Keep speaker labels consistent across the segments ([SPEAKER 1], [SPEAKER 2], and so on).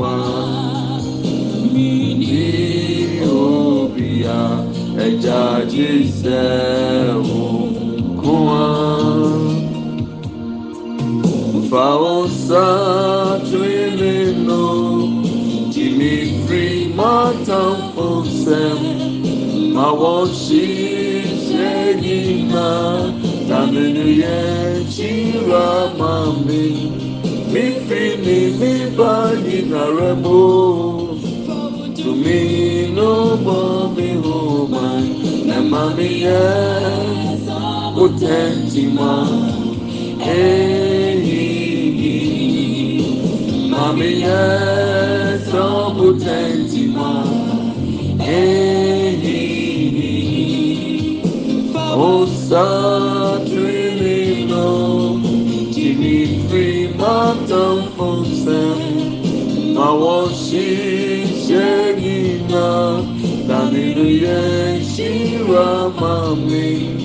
[SPEAKER 1] wá. ní òbíà ẹja jíṣẹ́ òkun wá. Fáwọn sáà tún lè lọ. Jimmy free my town for Sam. My one she saying na Taminu ye chira mami. Mi fini mi bani na remo. To me no more me home. Na mami ye potenti ma. Hey, mami ye so potenti ma. Hey, oh Satrino, free my tongue for Sam. My washing shagina, Shira Mami.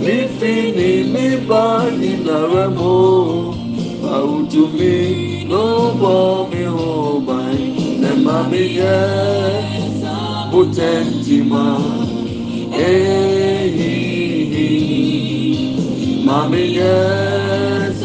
[SPEAKER 1] Mi fini mi bani na remo, out to me, no more me home, and mami yes, potentima, eh, mami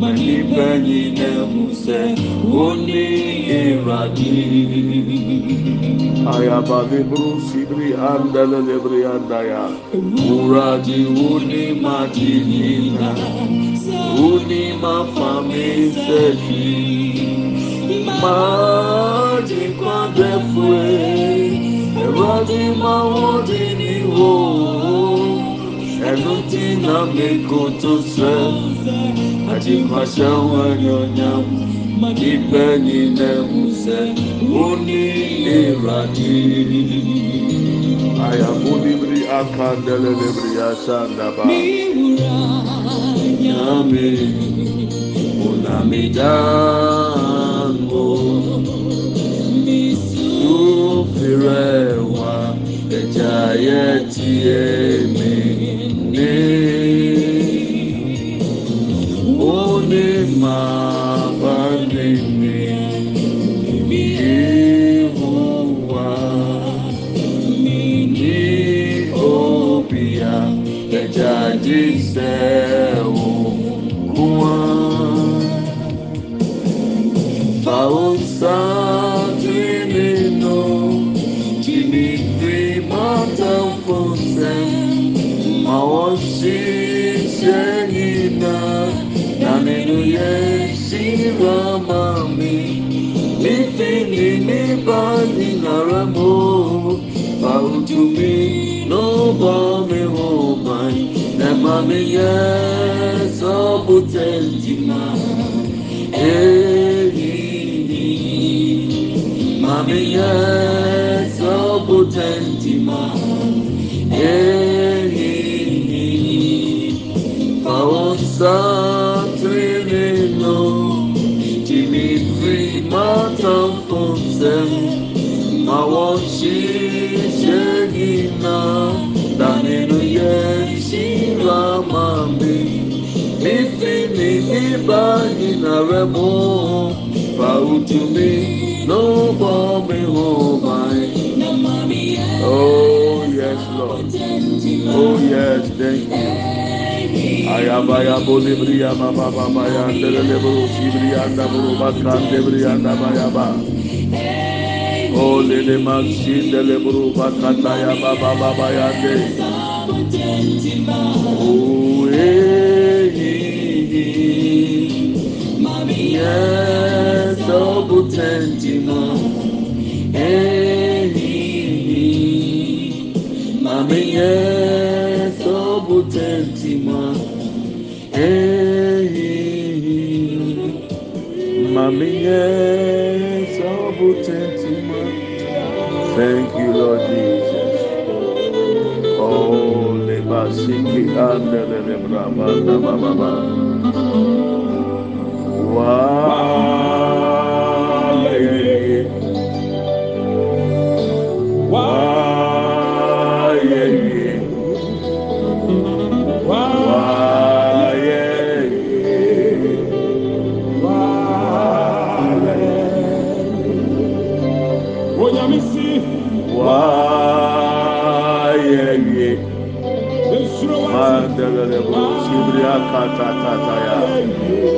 [SPEAKER 1] wọn ni ó yà mú mà níbẹ̀ ni ẹ̀mú sẹ́ ó ní ìràdí. Ayaba libru sibri andele libri andaya. Uradi uni madinina. Uni mafami seji. Maji kwa defue. Eradi mawodi ni wo. Ẹnu tí na mi kò tó sẹ́. Àti ìkànṣẹ́ wọn ni ó yà mú. Níbẹ̀ ni ẹ̀mú sẹ́ ó ní ìràdí. Ayabulibri akandele libri asandaba. Nyami unamidango. Sufirewa ejaye tiemi ni. Namami Yes, Obutentima. Mami yes, so potentima. Pausa trinino, Jimmy free matam fonsem. Ma Mifini ibayinaremo fautumi no bombe homai. Oh yes, Lord. Oh yes, thank you. Ayabaya bolibria baba baba ya ndelele buru sibria nda buru bakan debria nda bayaba. Oh lele masindele buru bakata ya baba baba ya de. Yes, double tentima. Eh mami yes, double tentima. Eh mami yes, double tentima. Thank you, Lord Jesus. Oh, le basiki ande le bro sibria kata tata ya. Oh,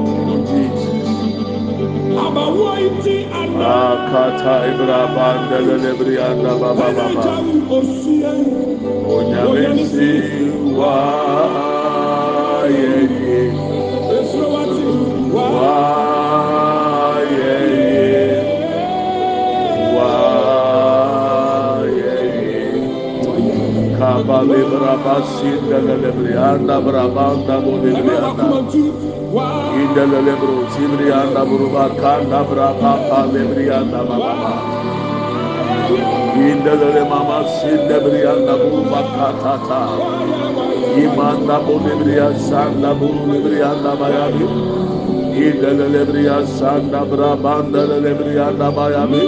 [SPEAKER 2] abawo iti ana
[SPEAKER 1] Akata ibra bandelele brianda ba ba ba
[SPEAKER 2] ɛna
[SPEAKER 1] ba.
[SPEAKER 2] gya wo osua
[SPEAKER 1] Onyamesi wa ye ye.
[SPEAKER 2] esuro ate wa
[SPEAKER 1] Wa ye ye. Wa ye ye. Kabali brabasi delele brianda brabanda boli
[SPEAKER 2] ɛma wakoma
[SPEAKER 1] brianda.
[SPEAKER 2] nto wa
[SPEAKER 1] Indelele bro sibrianda buruba kanda braba pale baba. Indelele mama sinde brianda buruba katata. Imanda boli bria sanda buru brianda bayabi. Indelele bria sanda brabanda lele brianda bayabi.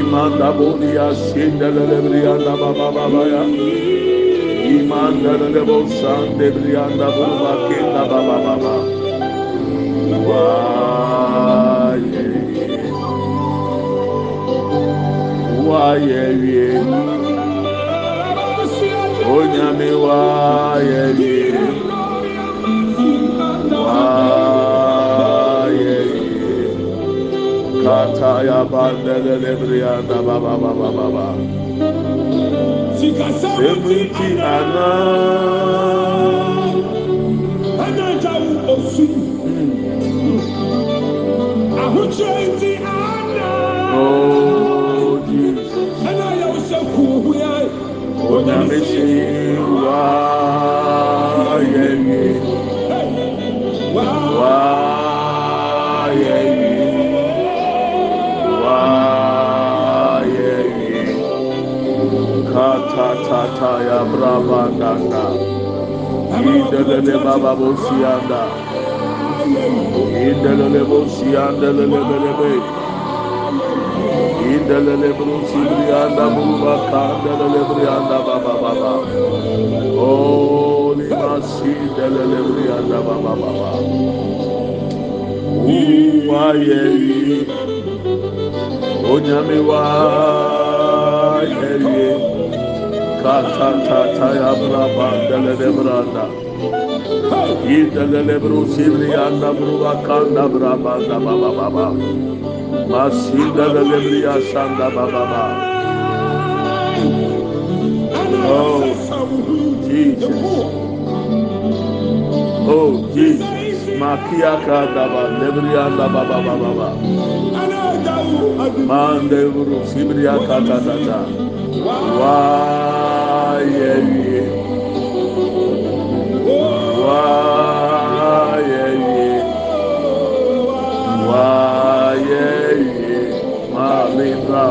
[SPEAKER 1] Imanda boli ya sindelele brianda baba baba. Imanda lele bo sande brianda buruba kenda baba baba. Why? Why? Onyame why? Why? Kataya bandele lebrianda baba baba baba. sɛmnti
[SPEAKER 2] anaa ɛnagya wo osu hmm. ahokyerɛ nti anaa
[SPEAKER 1] oh,
[SPEAKER 2] ɛna yɛwo sɛ kuohua
[SPEAKER 1] onyame hyɛ waa Katatata ya braba danda. Idelele baba bosianda. Idelele bosianda lele belebe. Idelele brusi brianda buruba kanda lele brianda baba baba. Oh, limasi delele brianda baba baba. Uwaye. Onyame waye. Katatata Oh Jesus. Oh Jesus. Makia kada ba lebri anda baba baba baba. Mande buru sibri akata tata.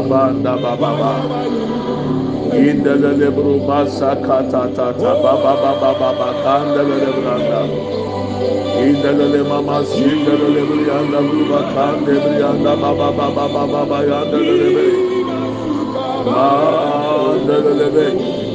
[SPEAKER 1] Banda baba baba. Indele bro basa kata tata baba baba baba kandele branda. Indele mama sindele brianda baba kande brianda baba baba baba baba yandele bre. Mandele bre.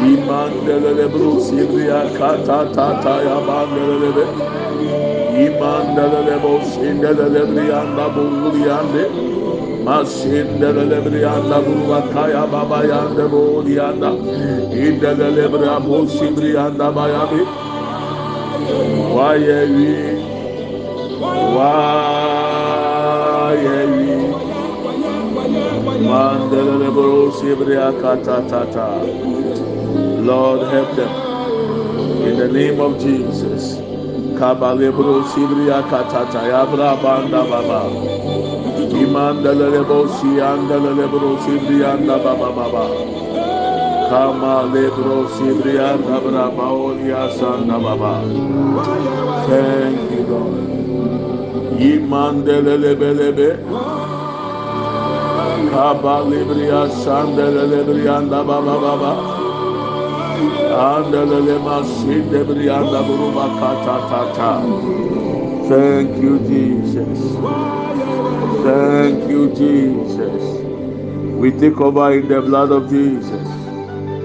[SPEAKER 1] Mandalebelebe, Imandelebru Sibria Kata Tata Yabandelebe, Imandelebo Sindelebrianda Buriande, Masindelebrianda Burakaya Baba Yande Burianda, Indelebra Bosibrianda Bayabi. Wayewi, wayewi, mandelebo sibria katatata. Lord help them in the name of Jesus. Kabalebro sibria katata yabra banda baba. Imandelebo si andelebo sibria anda baba baba. Kama lebro sibria anda braba olia sanda baba. Thank you Lord. Yimandelelebelebe. Kabalibria sandelelebrianda baba baba. Thank you, Jesus. Thank you, Jesus. We take over in the blood of Jesus.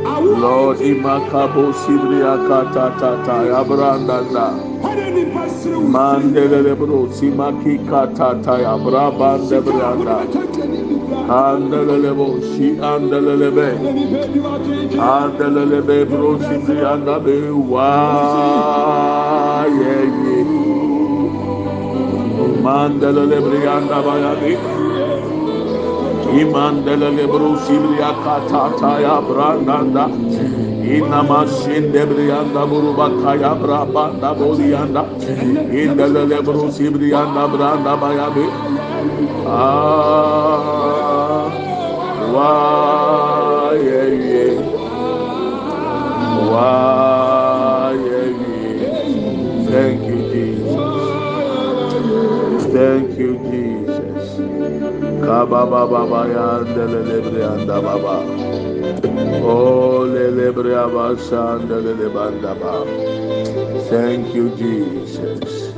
[SPEAKER 1] Lord, imakabo sibria kata tata yabrandanda. Mandelele bro simaki katata ya brabande brianda. Andelele bo si andelele be. Andelele be bro si brianda be wa ye ye. Mandelele brianda baya be. Imandelele bro si bria katata ya brandanda. Inama shinde brianda buruba kaya brabanda bolianda. Indelele bro si brianda branda baya be. Why, yeah, yeah. Why, yeah, yeah. Thank you, Jesus. Thank you, Jesus. Kababa baba baba. Oh, lelebre ba. Thank you, Jesus.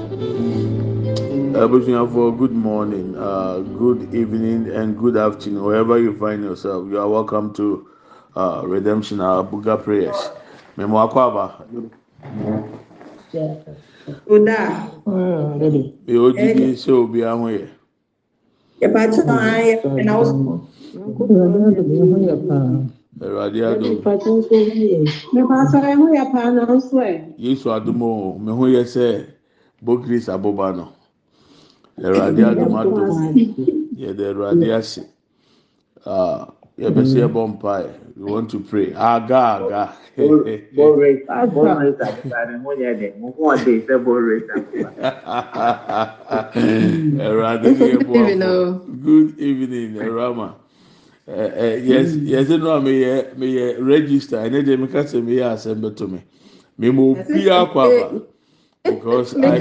[SPEAKER 1] For good morning, uh, good evening, and good afternoon, wherever you find yourself. You are welcome to uh, Redemption Abuga Prayers. Memo akwaba.
[SPEAKER 3] Uda.
[SPEAKER 1] Mi o jidi se obi ahun yẹ.
[SPEAKER 3] Yẹpàtí náà yẹ ẹ̀nà ọ̀sùn.
[SPEAKER 1] Ẹ̀rọ̀adé adum.
[SPEAKER 3] Mẹpàtí ẹ̀hún yẹ pa náà ọ̀sùn ẹ̀.
[SPEAKER 1] Yesu adumo o, mi hu yẹ sẹ Bokris aboba no. Ẹ̀rọ̀adé adum adum. Yẹ dẹ ẹ̀rọ̀adé ase. Yẹ bẹ sẹ ẹ bọ. We want to pray. Aga aga.
[SPEAKER 4] Borrate, borrate abubakar mo yẹ dẹ mo fún ọdẹ ìfẹ borrate abubakar.
[SPEAKER 1] Ẹ̀rọ̀adé ni ẹ bọ afọ. Good evening, Ẹ̀rọ̀ama. Yẹsẹ náà mi yẹ mi yẹ register ẹni dẹ mi ká sẹ mi yẹ asẹm bẹ tó mi. Mi mo bí akọ àbá. Because I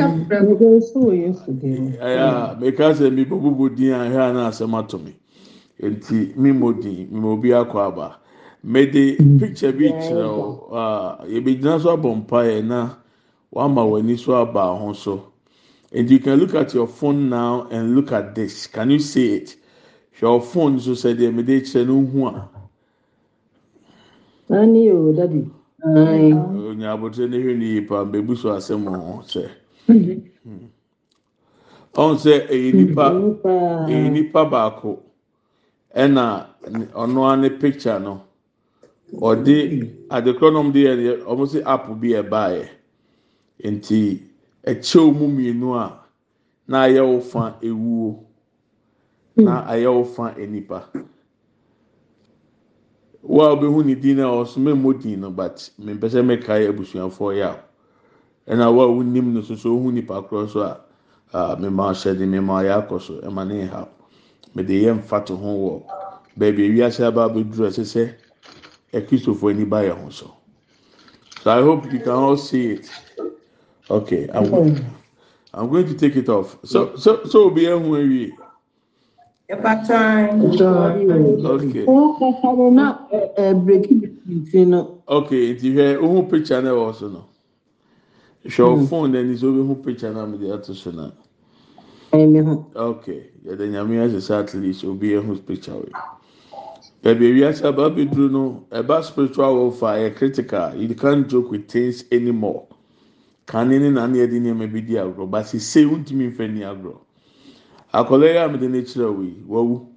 [SPEAKER 1] ẹyà mi ká sẹ mi bọ búbu dín ahẹ́ àná asẹm ato mi. Nti mi mo dín mi mo bí akọ àbá. Mede picture bi kyerɛ o ah, a yɛbɛgyina so abɔ mpa yɛ na wama w'ani so aba ho so and you can look at your phone now and look at this can you see it your phone so sɛ deɛ mede kyerɛ no hu a
[SPEAKER 3] Ani o dadi. Ayi.
[SPEAKER 1] onya abotire ne hwɛ ne yie paa beebi so asɛm ho sɛ ɔn sɛ ɛyɛ nipa.
[SPEAKER 3] Nipa.
[SPEAKER 1] ɛyɛ nipa baako ɛna ɔno ara ne picture no ɔde adekorɔ nom de yɛ deɛ ɔmo sɛ app bi ɛbaayɛ nti ɛkyɛw mu mmienu a na ayɛ wo fa ewuo na ayɛ wo fa enipa wo a ɔbɛhu ne din na ɔsoma mu din no but mpɛ sɛ mɛka yɛ abusuafoɔ yɛ a ɛna wo a wonim no soso ohu nipa korɔ so a a mema ɔhyɛ de mema ɔyɛ akɔ so ɛma ne ha mɛde yɛ mfa to ho wɔ beebi ewiase aba abɛduru ɛsɛ sɛ ɛkristofo ani ba yɛ ho so. So i hope you can all see it. Okay i'm, I'm going to take it off. So so so obi ehu ewie okay.
[SPEAKER 3] O kakari na ẹ breki bi no.
[SPEAKER 1] okay nti hwɛ ohun picture na ɛwɔ so no hwɛ o phone na ni so ohun picture na mi de ato so na
[SPEAKER 3] Ẹyẹ mi ho.
[SPEAKER 1] okay yɛde nyame ahyehyɛ at least obi ehun picture wei baabi ewiase aba abɛduru no ɛba spiritual warfare yɛ critical. You can't joke with things anymore. Kane ne nane yɛde nneɛma bi di agorɔ basi se ntumi nfɛ ni agorɔ akɔla yi a mi de n'ekyirɛ wei wawu.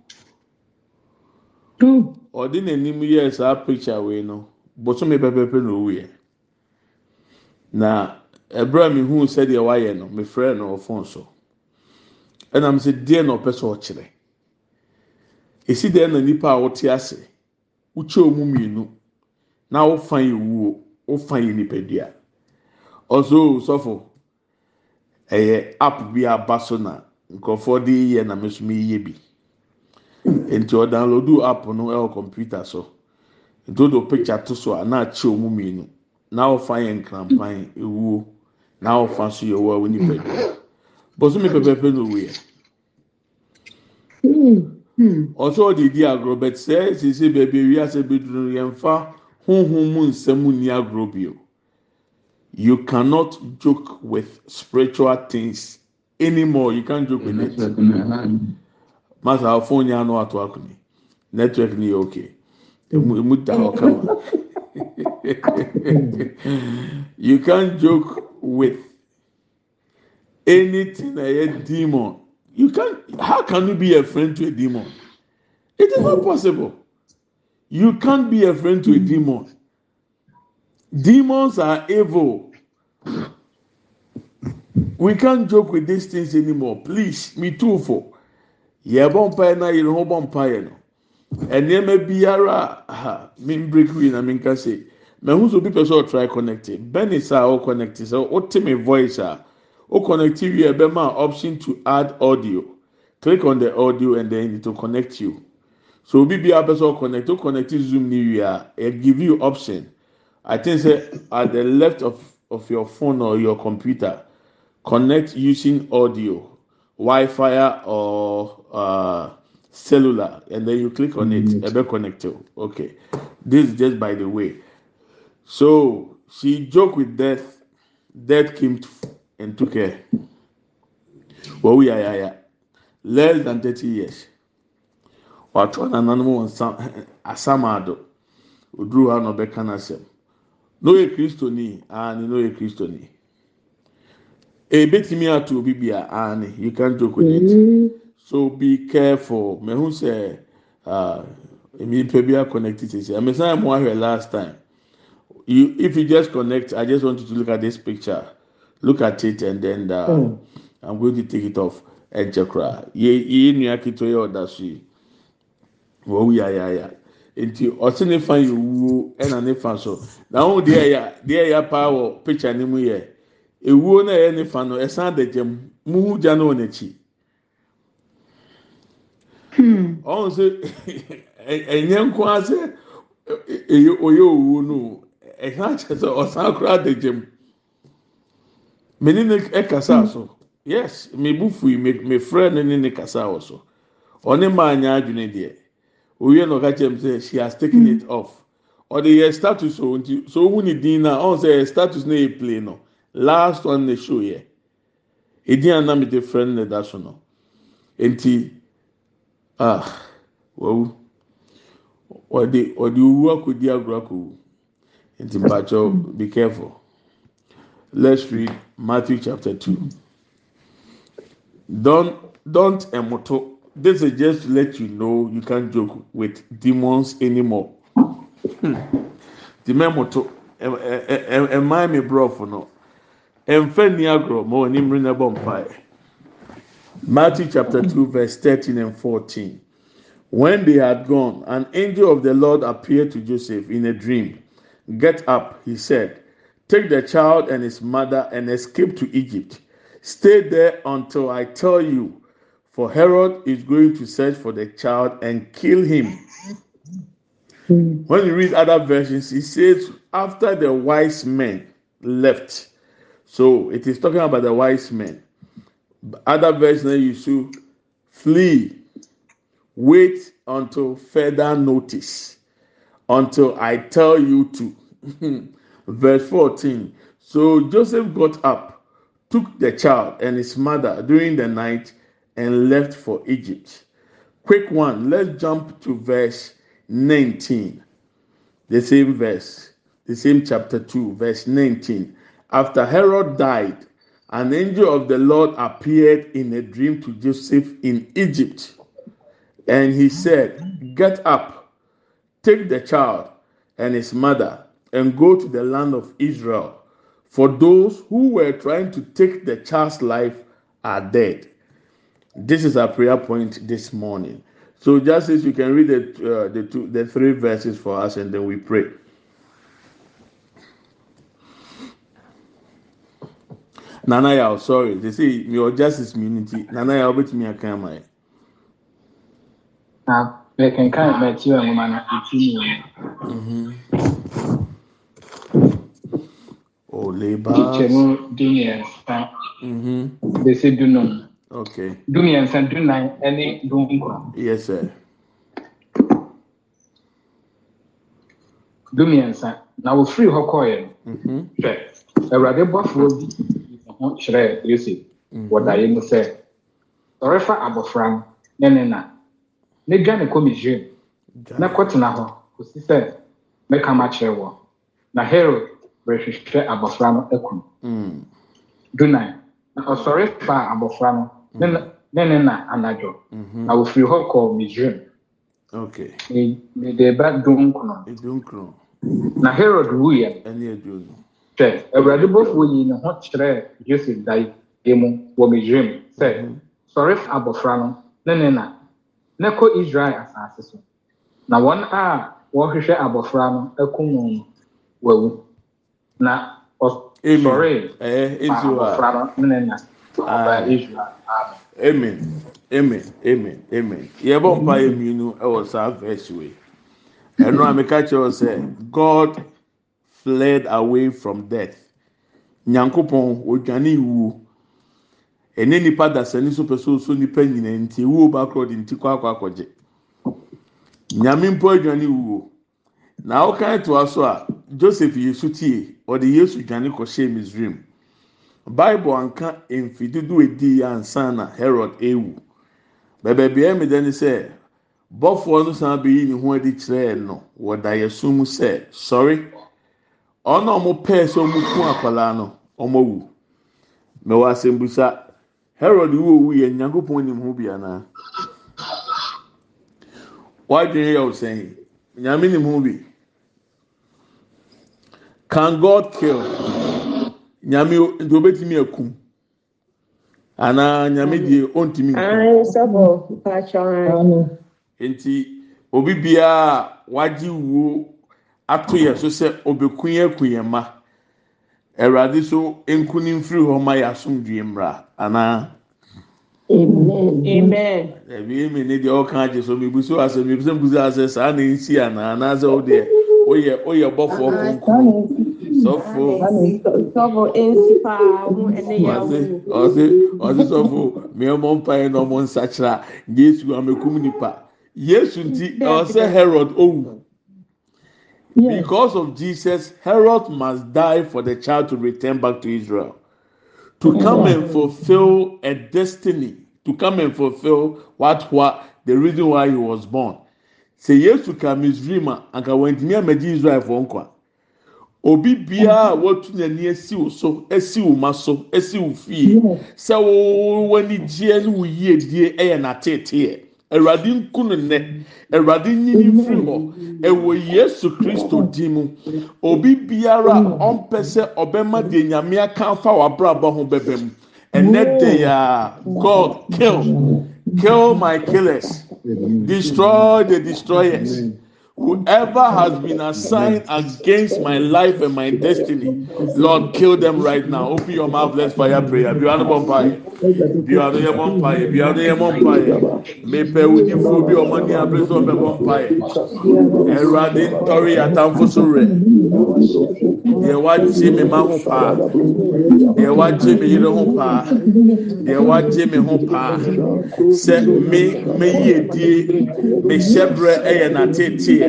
[SPEAKER 1] Ɔde n'anim yɛ saa picture wei no bosome pɛpɛpɛ na owu yɛ na ɛbrɛ mi hu sɛdeɛ wayɛ no mi frɛ no phone so. Ɛna mi sɛ deɛ na ɔpɛ sɛ ɔkyerɛ. Esi deɛ na nipa a wɔte ase wokyɛ ɔmu mmienu na wofa yɛ wuo wofa yɛ nipadua ɔso sɔfo ɛyɛ app bi aba so na nkurɔfoɔ de na bi. Nti app no ɛwɔ so. Picture to so a na akyɛ ɔmu mmienu. Na wofa yɛ nkrampan ewuo. Na so yɛ wɔ a wɔn nipadua bɔsɔmi pɛpɛɛpɛ na yɛ. di agorɔ sɛ sisi beebi ewiase bi duro yɛnfa huhun mu nsɛm ni agorɔ you cannot joke with spiritual things anymore you can't joke with it masa afɔn nya ano ato akoni network ni okay emu emu da hɔ you can't joke with anything yɛ demon. You can't. how can you be a friend to a demon? It is not possible. You can't be a friend to a demon. Demons are evil. We can't joke with these things anymore. Please, me too for. Yeah, bonfire na you know bonfire no. And nneɛma biara ha min break wi na min ka se. Mɛhu so bi pɛ sɛ ɔtry connecting. Bɛni sa ɔ connect sɛ ɔte oh, oh, me voice a. o connect wie ɛbɛma option to add audio click on the audio and then it will connect you so obi bi apɛ sɛ o connect o connect zoom ni wie give you option i think say at the left of of your phone or your computer connect using audio wi-fi or uh, cellular and then you click on it ɛbɛ connect you okay. This is just by the way. So she joke with death death came to and took her. Well, we are, yeah, less than 30 years. Watɔ nananom wɔ nsa asamado. Oduru ha na n'asɛm na oyɛ kristoni ani na oyɛ kristoni ebetumi ato obi bi a ani you can joke with it. So be careful. Mehu sɛ emi nipa bi a connect it sisi amesan mu ahwɛ last time. You if you just connect i just want you to look at this picture. Look at it and then uh,
[SPEAKER 3] Mm.
[SPEAKER 1] i'm going to take it off. Ɛnkyɛ koraa yɛ yɛ nua ketewa yɛ ɔda so yi wɔwu yayaya nti ɔsi ne fa yɛ owuo ɛna ne fa so. Na ahosuo deɛ ɛyɛ deɛ ɛyɛ paa wɔ picture ne mu yɛ ewuo na ɛyɛ ne fa no ɛsan da gyam muhu gya no wɔ n'akyi. Ɔhun sɛ ɛnyɛ nko ase ɛyɛ ɔyɛ owuo no ɛsan kyerɛ sɛ ɔsan koraa da gyam mene ne ɛkasa so. Yes mebu fui me me frɛ ne ne ne kasa wɔ so. Ɔne maa nya adwene deɛ. Owie na ɔka kyerɛ sɛ she has taken it off. Ɔde yɛ status o nti so ohun ne din na ɔn sɛ yɛ status na yɛ play no last one na show yɛ edi anam de frɛ no na ɛda so no nti ah wawu ɔde ɔde owu akɔdi agorɔ akɔwu nti mpakyɛw be careful let's read matthew chapter two don't don't emoto this is just to let you know you can't joke with demons anymore dìmẹ́ moto ẹ ẹ ẹ ẹ mmaa mi brɔfo no ɛnfɛ ni agorɔ ma wɔn anim na bɔ mpae matthew chapter two verse thirteen and fourteen. When they had gone an angel of the lord appeared to joseph in a dream. Get up he said. Take the child and his mother and escape to egypt. Stay there until i tell you for herod is going to search for the child and kill him. When you read other versions, it says after the wise men left. So it is talking about the wise men. Other versions you should flee, wait until further notice, until I tell you to. Verse 14. So Joseph got up, took the child and his mother during the night, and left for Egypt. Quick one, let's jump to verse 19. The same verse, the same chapter 2, verse 19. After Herod died, an angel of the Lord appeared in a dream to Joseph in Egypt. And he said, Get up, take the child and his mother, and go to the land of Israel. For those who were trying to take the child's life are dead. This is our prayer point this morning. So just as you can read the uh, the two the three verses for us, and then we pray. Nana Yao, sorry, they say your justice community. Nana Yao, bet me a camera.
[SPEAKER 5] na mɛkenkan m'akyi wɔ nwoma no ɛti
[SPEAKER 1] Oh,
[SPEAKER 5] ne
[SPEAKER 1] labor.
[SPEAKER 5] nkyɛmu du mmiɛnsa
[SPEAKER 1] Mm-hmm.
[SPEAKER 5] bɛsi du nom
[SPEAKER 1] Okay.
[SPEAKER 5] du mmiɛnsa du nan ne du nkron
[SPEAKER 1] Yes, sir.
[SPEAKER 5] du mmiɛnsa na wofiri hɔ kɔɔeɛ no
[SPEAKER 1] Mm-hmm.
[SPEAKER 5] hwɛ awurade bɔfoɔ bi ne ho kyerɛɛ yosef wɔ daeɛ mu sɛ sɔre fa abɔfra no ne ne na ne dwane kɔ misraim na kɔtena hɔ kɔsi sɛ mɛka makyerɛ wɔ na herod rehwehwɛ abɔfra no akum
[SPEAKER 1] Mm.
[SPEAKER 5] dunan na ɔsɔre faa abɔfra no ne ne ne na anadwo
[SPEAKER 1] Mm-hmm.
[SPEAKER 5] na ofiri hɔ kɔɔ misraim
[SPEAKER 1] Okay.
[SPEAKER 5] ne ne de ba
[SPEAKER 1] Edunkron.
[SPEAKER 5] na herod wuyɛ no. Hwɛ awurade bɔfoɔ yi ne ho kyerɛɛ joseph dae mu wɔ misraim sɛ sɔre fa abɔfra no ne ne na na kɔ israel asase so na wɔn a wɔrehwehwɛ abɔfra no akum no no wawu na
[SPEAKER 1] Amen.
[SPEAKER 5] ɔsɔre
[SPEAKER 1] Eh,
[SPEAKER 5] fa abɔfra no ne ne na ɔbaa
[SPEAKER 1] Ah.
[SPEAKER 5] israel amen
[SPEAKER 1] Amen. Amen. Amen. Amen. Yɛbɔ mpa yɛ mmienu ɛwɔ saa verse wei. Ɛno a meka kyerɛ sɛ God fled away from death. Nyankopɔn odwane wuo. Ɛne nipa dasani so pɛ so so nipa nyinaa nti ewuo baako de nti kɔ akɔ akɔgye. Nyame mpo adwane wuo. Na ɔkan toa so a Joseph Yesu tie ɔde Yesu dwane kɔhyɛ Misraim. bible anka mfi dodo edi ansa na herod ewu bɛbɛbi ɛmi dɛ ni sɛ bɔfoɔ no san bɛyi ne ho adi kyerɛɛ no wɔ daeɛso mu sɛ sɔre ɔno a wɔn pɛɛ sɛ wɔn ku akwadaa no wɔn awu mɛwɔ asɛmbusa herod wu owu yɛ nyankopɔn nim ho bi anaa wadwene yɛ ɔsɛn nyame nim ho bi. Can god kill? Nyame nti obetumi akum anaa nyame deɛ ɔntumi nkum nti obi biara wagye wuo ato yɛ so sɛ obekun yɛ ma. Awurade so nku ne mfiri hɔ ma yɛ asomdue mmra anaa?
[SPEAKER 3] Amen. Amen.
[SPEAKER 1] ɛbi emi ne deɛ ɔka agye so mi busu asɛ mi busu busu asɛ saa na esi anaa anaasɛ o deɛ oyɛ oyɛ bɔfoɔ kunkun sɔfo.
[SPEAKER 3] Sɔfo ensi paa ho ɛne yɛ
[SPEAKER 1] ɔsi ɔsi ɔsi sɔfo mìíràn mpae na ɔmo nsakyera. Yesu amekum nipa yesu nti ɔsɛ herod owu. Because of jesus herod must die for the child to return back to israel to come and fulfill a destiny, to come and fulfill what what the reason why he was born. Sɛ Yesu ka Misraim a, anka wɔntumi amagye Israelfoɔ nkwa. Obi biara a mm-hmm. watu n'ani asi wo so, asi wo ma so, asi wo fie, sɛ wo w'ani gyeɛ ne wo yiedie yɛ n'ateeteɛ. Awurade nku no nnɛ, Awurade nyini firi hɔ, ɛwɔ Yesu Kristo din mu. Obi biara ɔmpɛ sɛ ɔbɛma deɛ Nyame aka afa w'abrabɔ ho bɛbɛ. Ɛnɛ de God kill, kill my killers, destroy the destroyers. Whoever has been assigned against my life and my destiny, Lord, kill them right now. Open your mouth, let's fire prayer. Be on the bonfire. Be on the bonfire. Be on the bonfire. Me pe udi fo bi ọmọ ní abẹ́sọ̀ bẹ bonfire. Ẹ̀rọ̀adé ntọ́rí àtàǹfó sórí ẹ̀. Deɛ wagye me ma ho paa. Deɛ wagye me yere ho paa. Deɛ wagye me ho paa. Sɛ me me yie die, me hyɛ brɛ ɛyɛ n'ateteɛ.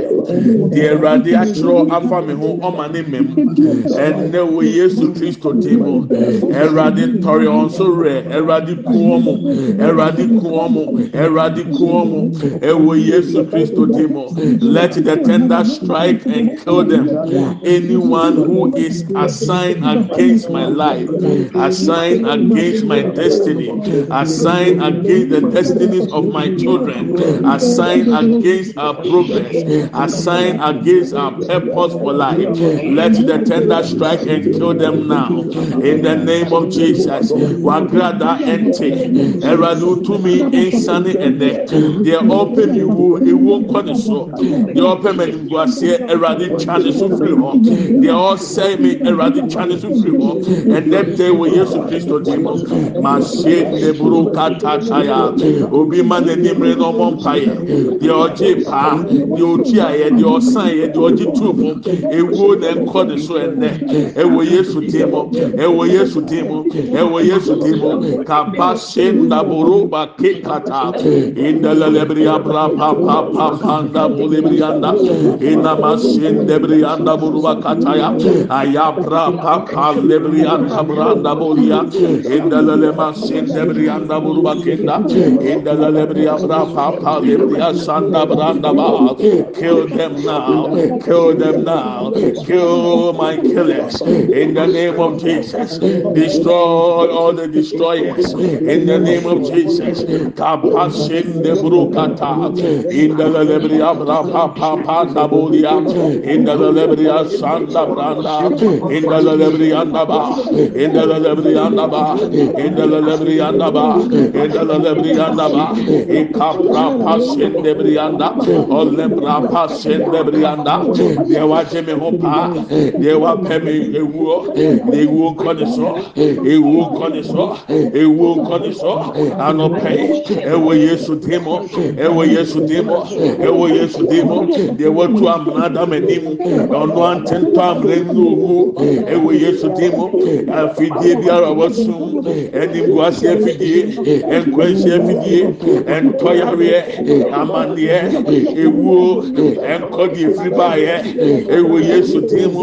[SPEAKER 1] Deɛ Awurade atwerɛ afa me ho ɔma ne mɛm. Ɛnɛ wɔ Yesu Kristo din mu. Oh. Awurade ntɔre wɔn so rɛ. Awurade ku wɔn mo. Awurade ku wɔn mo. Awurade ku wɔn mo. Ɛwɔ Yesu Kristo din mu. Let the tender strike and kill them. Anyone who is assigned against my life, assigned against my destiny, assigned against the destinies of my children, assigned against our progress, assigned against our purpose for life. Let the tender strike and kill them now. In the name of Jesus. Wagrada ente. Eradu to me insane ene. Deɛ ɔpɛ mi wo ewu nkɔ ne so. Deɛ ɔpɛ mɛ ni guaseɛ eradu twa ne so firi hɔ. Deɛ ɔsɛe mi eradu twa ne so firi hɔ. Ɛnɛ tɛ wɔ Yesu Kristo di mu. Mahyɛ neburo katataya. Obi ma n'anim re na ɔmɔ mpa yɛ. Deɛ ɔgye paa. Deɛ ɔtua yɛ. Deɛ ɔsan yɛ. Deɛ ɔgye tu mu. Ewu na nkɔ ne so ɛnɛ. Ɛwɔ Yesu di mu. Ɛwɔ Yesu di mu. Ɛwɔ Yesu di mu. Kaba shenda buruba kekata. Indala lebria bra pa pa pa panda bulibrianda. Ina mashende brianda buruba kataya. Ayabra pa pa lebrianda branda bulia. Indala le mashende brianda buruba kenda. Indala lebria bra pa pa lebria sanda branda ba. Kill them now. Kill them now. Kill my killers. In the name of Jesus. Destroy all the destroyers. In the name of Jesus. Kapashin de Brukata. In the Lebria Brapa Papa Nabolia. In the Lebria Santa Branda. In the Lebria Naba. In the Lebria Naba. In the Lebria Naba. In the Lebria Naba. Ikapra Pashin de Brianda. Olebra pasendɛbrianda deɛ wagye me ho paa deɛ wapɛ me ewuo na ewuo nkɔne so ewuo nkɔne so ewuo nkɔne so anɔpɛi ɛwɔ yesu dim ɛwɔ yesu dim ɛwɔ yesu dim deɛ watu amena adam anim ɔno antentɔ amena nnu owu ɛwɔ yesu dim afidie biara wɔsum ɛnimguase afidie ɛnkwanhyɛ afidie ɛntɔyareɛ amanneɛ ewuo ɛnkɔdi efiri baayɛ ɛwɔ yesu dim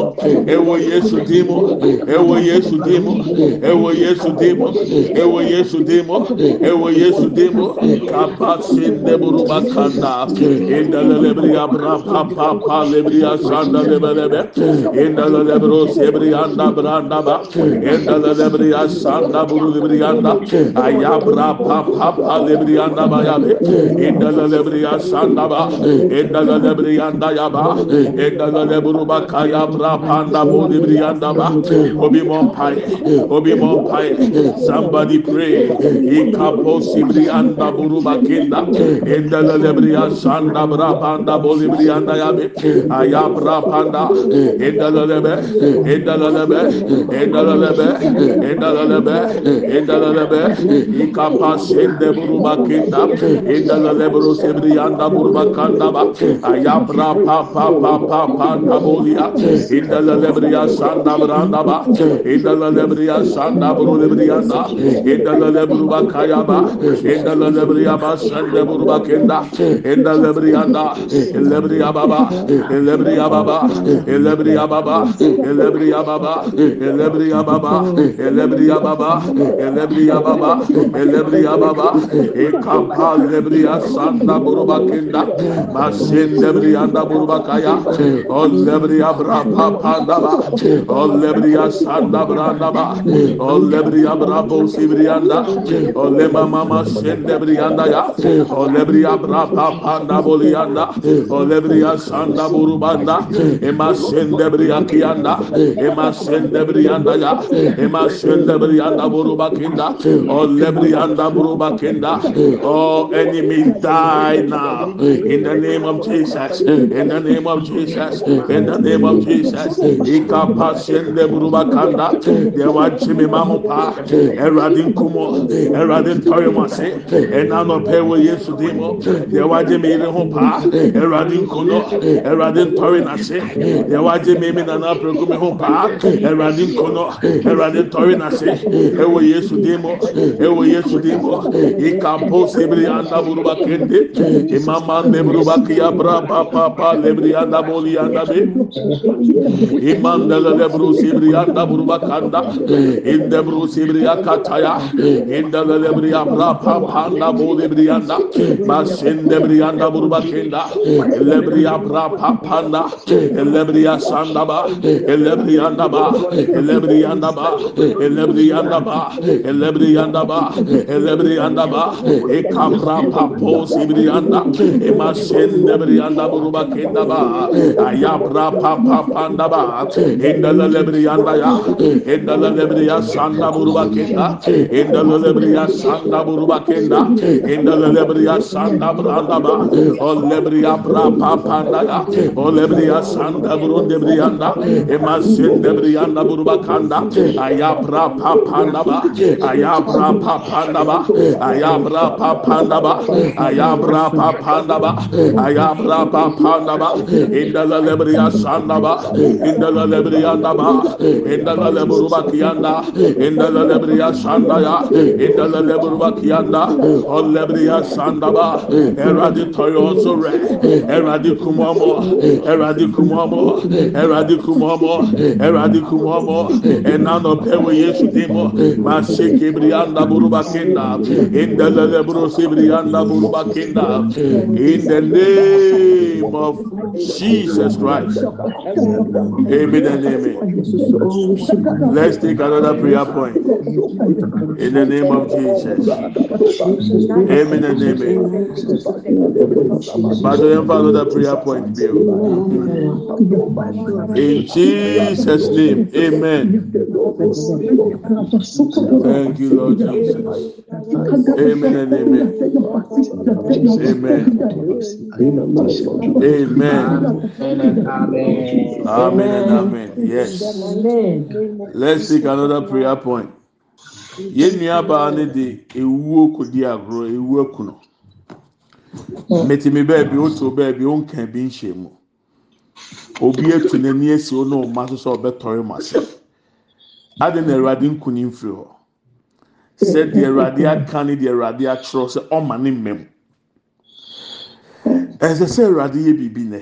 [SPEAKER 1] ɛwɔ yesu dim ɛwɔ yesu dim ɛwɔ yesu demo ɛwɔ yesu demo ɛwɔ yesu demo kapa sinde buruba kanda indala lebri abra papa pa lebri asanda lebelebe indala lebro sebri anda branda ba. Indala lebri asanda buru lebri anda. Ayabra papa pa lebri anda ba yabe indala lebri asanda ba. Indala lebri anda yaba indala lebru ba kaya bra panda bu lebri anda ba obi mon pai obi mon pai Somebody pray. Ikapo sibri anda buruba kinda. Indala lebria sanda brapanda bolibri anda yabe. Ayabra panda. Indala lebe. Indala lebe. Indala lebe. Indala lebe. Indala lebe. Ikapa sende buruba kinda. Indala lebro sibri anda buruba kanda ba. Ayabra pa pa pa pa panda bolia. Indala lebria sanda branda ba. Indala lebria sanda buru lebrianda indala lebruba kayaba indala lebriaba sande buruba kenda indala lebrianda lebriaba baba lebriaba baba lebriaba baba elebriya baba elebriya baba elebriya baba elebriya baba elebriya baba ekapa lebriya sanda buruba kenda masin lebriya oh, da oh, oh, buruba kaya. O lebriya bra papa da ba. O lebriya sanda branda ba. O lebriya bra bo sibriyanda o lema mama sen lebriyanda ya. O lebriya bra papa da boliyanda o lebriya sanda burubanda ema sen lebriya kiyanda ema sen lebriyanda ya. Ema sen lebriyanda buruba kinda. O lebriyanda buruba kinda. Oh enemy die now. In the name of Jesus in the name of Jesus. In the name of Jesus. Ikapa sen leburuba kanda. Deɛ wagye me ma mo pa ɛwurade nkumo ɛwurade ntɔre mo ase ɛna nɔpɛ wɔ yesu mu deɛ wagye me yere ho pa ɛwurade nkono ɛwurade ntɔre n'ase. Deɛ wagye me mi nana apɛko mi ho pa ɛwurade nkono ɛwurade ntɔre n'ase. Yesu din mu yesu din mu ikapo sebiri anda buruba kende. Imama leburuba kiya bra pa pa pa lebiri anda boli anda be. Imandala lebru sebiri anda buruba kanda. Inde bru sebiri akataya indala lebiri bra pa pa anda boli lebiri anda masende lebiri anda buruba kenda. Lebiri bra pa pa anda lebiri sanda ba. Lebiri anda ba. Lebiri anda ba. Lebiri anda ba. Lebiri anda ba. Lebiri anda ba ekabra papo sibiri anda emasende lebiri anda buruba kenda ba. Ayabra papa panda ba. Indala lebiri anda ya. Indala lebiri sanda buruba kenda. Indala lebiri sanda buruba kenda. Indala lebiri sanda branda ba. O lebiri bra papa anda ya. O lebiri sanda burunde lebiri anda emasende lebiri anda buruba kanda. Ayabra papa anda ba. Ayabra papa anda ba. Ayabra papa anda ba. Ayabra papa anda ba. Ayabra papa anda ba. Indala lebiri sanda ba. Indala lebiri anda ba. Indala leburu ba kiyanda indala lebiri sanda ya. Indala leburu ba kiyanda o lebiri sanda ba. Eradi toyo sore eradi kumomo. Eradi kumomo. Eradi kumomo. Eradi kumomo. Enano pewe yesu dimo. Masike brianda buruba kenda indala leburu sibrianda buruba kenda in the name of Jesus Christ. Amen and amen. Let's take another prayer point. In the name of Jesus. Amen and amen. But we have another prayer point Bill. in Jesus name amen. Thank you Lord Jesus. Amen and amen. Amen amen
[SPEAKER 4] Amen. Amen.
[SPEAKER 1] Amen and amen. Yes. Let's take another prayer point. Yẹn nua baa ne de ewuo kodi agorɔ ewu ekunu. Mẹtìmí bẹẹbi o tó bẹẹbi o nkan bi nhyɛ mu. Obi etu n'ani esi o na ɔma soso ɔbɛ tɔre mu ase. Adi na Awurade nkuni nfiri hɔ. Sɛ deɛ Awurade aka ne deɛ Awurade akyerɛw sɛ ɔma ne mmɛm. ɛsɛ sɛ awurade yɛ biribi nɛ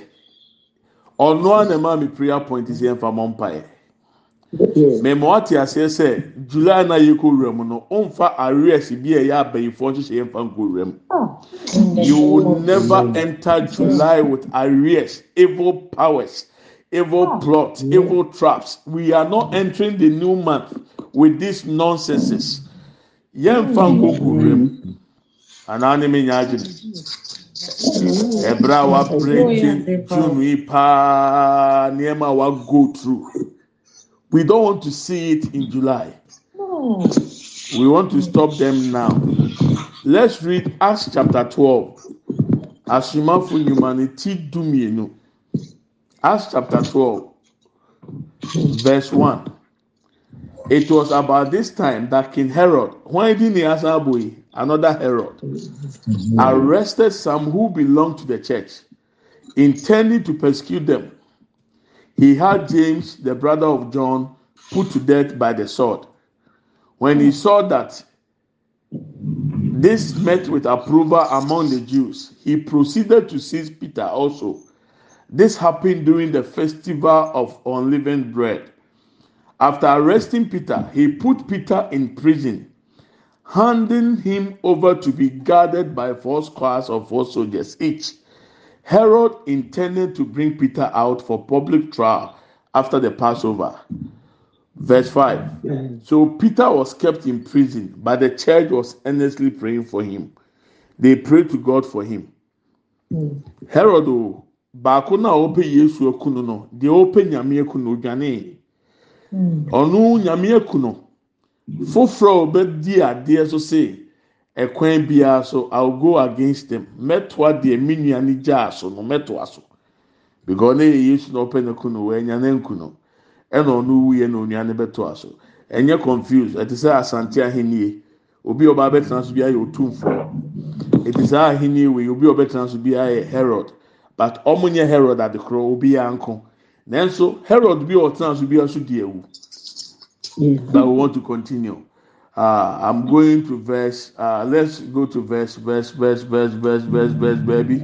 [SPEAKER 1] ɔno a na ɛma me prayer point sɛ yɛmfa mɔ mpaeɛ. Mɛma wate aseɛ sɛ july na yɛkɔ wura mu no ɔmfa arrears bi a ɛyɛ abayifoɔ nhyehyɛ yɛmfa nkɔ wura mu. You will never enter july with arrears evil powers evil plots evil traps. We are not entering the new month with these nonsenses. Yɛmfa nkɔ nkɔ wura mu. Anaa ne menya adwene. Ɛbrɛ a wa break june yi paa nneɛma a wa go through. We don't want to see it in July. We want to stop them now. Let's read Acts chapter 12. Asumafo humanity dumienu. Acts chapter 12, verse 1. It was about this time that King Herod, when didn't he another Herod, arrested some who belonged to the church, intending to persecute them he had James, the brother of John, put to death by the sword. When he saw that this met with approval among the Jews, he proceeded to seize Peter also. This happened during the festival of unleavened bread. After arresting Peter, he put Peter in prison, handing him over to be guarded by four squads of four soldiers each. Herod intended to bring Peter out for public trial after the Passover. Verse 5. So Peter was kept in prison, but the church was earnestly praying for him. They prayed to God for him. Hmm. Herod o baako na ɔpɛ Yesu ekunu no deɛ ɔpɛ nyame ekunu odwane hmm. ɔno nyame ekunu foforɔ a ɔbɛdi adeɛ so se ɛkwan biara so I will go against them. Mɛtoa deɛ me nua ne gyaa so no mɛtoa so. Because ɔno yɛ Yesu na ɔpɛ ne kunu wɔ ɛnya ne nkunu ɛna ɔno wuyɛ na onua ne bɛtoa so. Ɛnyɛ confused. Ɛte sɛ asante ahennie. Obi a ɔba abɛtena so bi ayɛ otumfoɔ eti saa ahenni wei obi a ɔbɛtena so bi ayɛ herod. But ɔmo nyɛ herod adekorɔ obi yɛ anko nanso herod bi a ɔtena so bi aso di ewu but we want to continue. Uh, i'm going to verse uh, let's go to verse verse verse verse verse verse verse baby.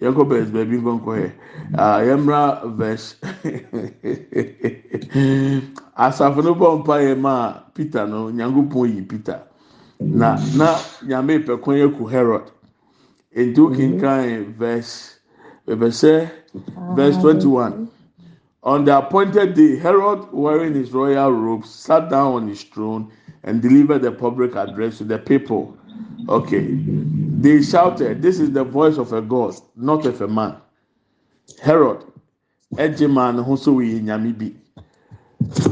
[SPEAKER 1] Yɛn kɔ verse baby nkɔnkɔ yɛ uh, yɛn mra verse. Asafo no bɔ mpa yɛ ma peter no nyankopɔn yi peter. Na na nyame pɛko yɛ ku herod. Nti o kinkan verse bɛbɛsɛ verse twenty-one on the appointed day herod wearing his royal robes sat down on his throne and delivered the public address to the people okay they shouted this is the voice of a god not of a man herod ɛgye maa ne ho so wɔyɛ nyame bi.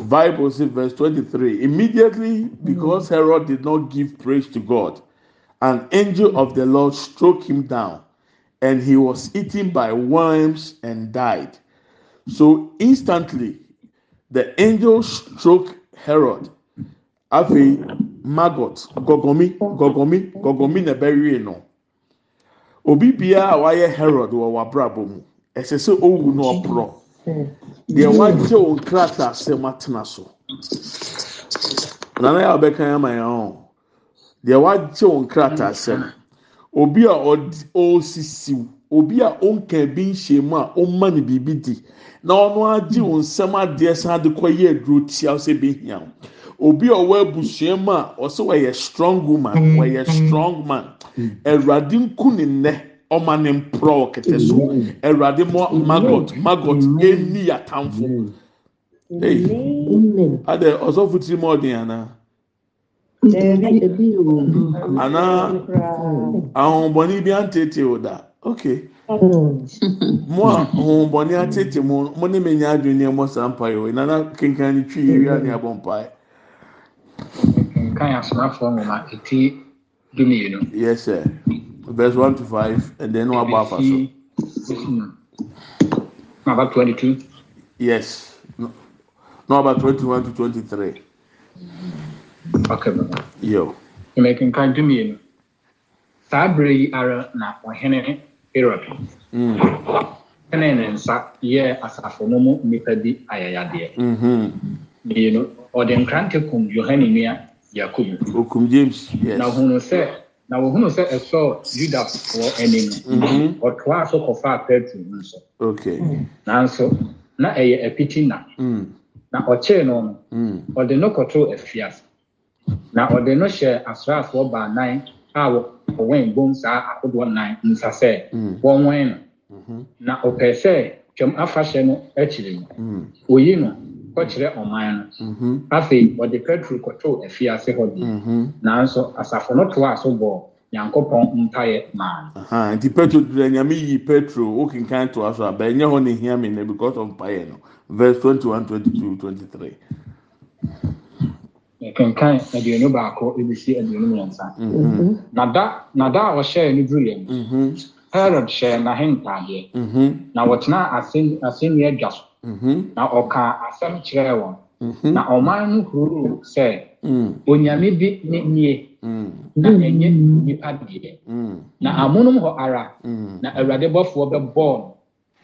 [SPEAKER 1] Bible says, verse 23 immediately because Herod did not give praise to God, an angel of the Lord struck him down, and he was eaten by worms and died. So instantly, the angel struck Herod. Afi maggot, gogomi, gogomi, gogomi na bɛwie no. Obi biara a wayɛ Herod wɔ w'abrabɔ mu, ɛsɛ sɛ owu na ɔporɔ. deɛ wagye wo nkrataa asɛm atena so nana yɛ a ɔbɛka ama yɛn deɛ wagye wo nkrataa asɛm obi a ɔresisiw obi a ɔnka bi nhyɛ mu a ɔmma ne biribi di. Na ɔno agye wo nsɛm adeɛ san de kɔ yɛ aduro tia sɛ behia obi a ɔwɔ abusua mu a ɔsɛ wɔyɛ strong woman wɔyɛ strong man. Awurade nku ne nnɛ ɔma ne mporɔ kɛtɛ so. Awurade mo maggot maggot ɛni atamfo. Hey. Adɛ ɔsɔfo tiri mu ɔden ana? Ana? Ahohombɔni bi antete o da okay mm. mo a ahohombɔni atete mo mo ne me nya adwene nneɛma saa mpa yi o nana kenkan ne twi ewia ne abɔ mpa yi
[SPEAKER 5] nkan asomafoɔ nwoma eti dumienu.
[SPEAKER 1] yes sir. Verse one to five and then wabɔ afa so.
[SPEAKER 5] Number twenty-two.
[SPEAKER 1] yes. No no about twenty one to twenty three
[SPEAKER 5] Okay, baba.
[SPEAKER 1] yo
[SPEAKER 5] Mmekenkan dumienu. Saa bere yi ara na ɔhene Herod
[SPEAKER 1] mm
[SPEAKER 5] tene ne nsa yɛɛ asafo no mu nnipa bi ayɛyadeɛ.
[SPEAKER 1] mhm
[SPEAKER 5] Mmienu, ɔde nkrante kum Yohane nua Yakubu.
[SPEAKER 1] okum james yes
[SPEAKER 5] Na ohunu sɛ na ohunu sɛ ɛsɔ Yudafoɔ anim no,
[SPEAKER 1] mhm
[SPEAKER 5] ɔtoaa so kɔfaa Petro nso.
[SPEAKER 1] okay
[SPEAKER 5] Nanso, na ɛyɛ apiti na.
[SPEAKER 1] mm
[SPEAKER 5] Na ɔkyee no no,
[SPEAKER 1] mm
[SPEAKER 5] ɔde no kɔtoo afiase. Na ɔde no hyɛ asraafoɔ baanan a wɔ- wɔwɛn bom saa ahodoɔ nan nsa sɛ
[SPEAKER 1] Mm.
[SPEAKER 5] wɔnwɛn no.
[SPEAKER 1] mhm
[SPEAKER 5] Na ɔpɛɛ sɛ Twam Afahyɛ no akyiri no,
[SPEAKER 1] mm
[SPEAKER 5] oyi no kɔkyerɛ ɔman no.
[SPEAKER 1] mhm
[SPEAKER 5] Afei, wɔde Petro kɔtoo afiase hɔ bi.
[SPEAKER 1] mhm
[SPEAKER 5] Nanso, asafo no toaa so bɔɔ Nyankopɔn mpaeɛ maa no.
[SPEAKER 1] nti petro dura nyame yi petro o kinkan to aso aba ɛnyɛ hɔ ne hia mi na because of mpaeɛ no verse twenty one twenty two twenty three
[SPEAKER 5] Yɛkenkan aduonu baako ebisi aduonu mmiɛnsa.
[SPEAKER 1] mhm
[SPEAKER 5] Na da na da a ɔhyɛɛ no duruiɛ no,
[SPEAKER 1] mhm
[SPEAKER 5] Herod hyɛɛ n'ahentaadeɛ.
[SPEAKER 1] mhm
[SPEAKER 5] Na wɔtenaa asen asennua dwa so. Na ɔkaa asɛm kyerɛɛ wɔn. Na ɔman no huruu sɛ
[SPEAKER 1] mm.
[SPEAKER 5] onyame bi ne nie.
[SPEAKER 1] Mm.
[SPEAKER 5] Na ɛnyɛ nnipa deɛ.
[SPEAKER 1] mm.
[SPEAKER 5] Na amonom hɔ ara na Awurade bɔfoɔ bɛbɔɔ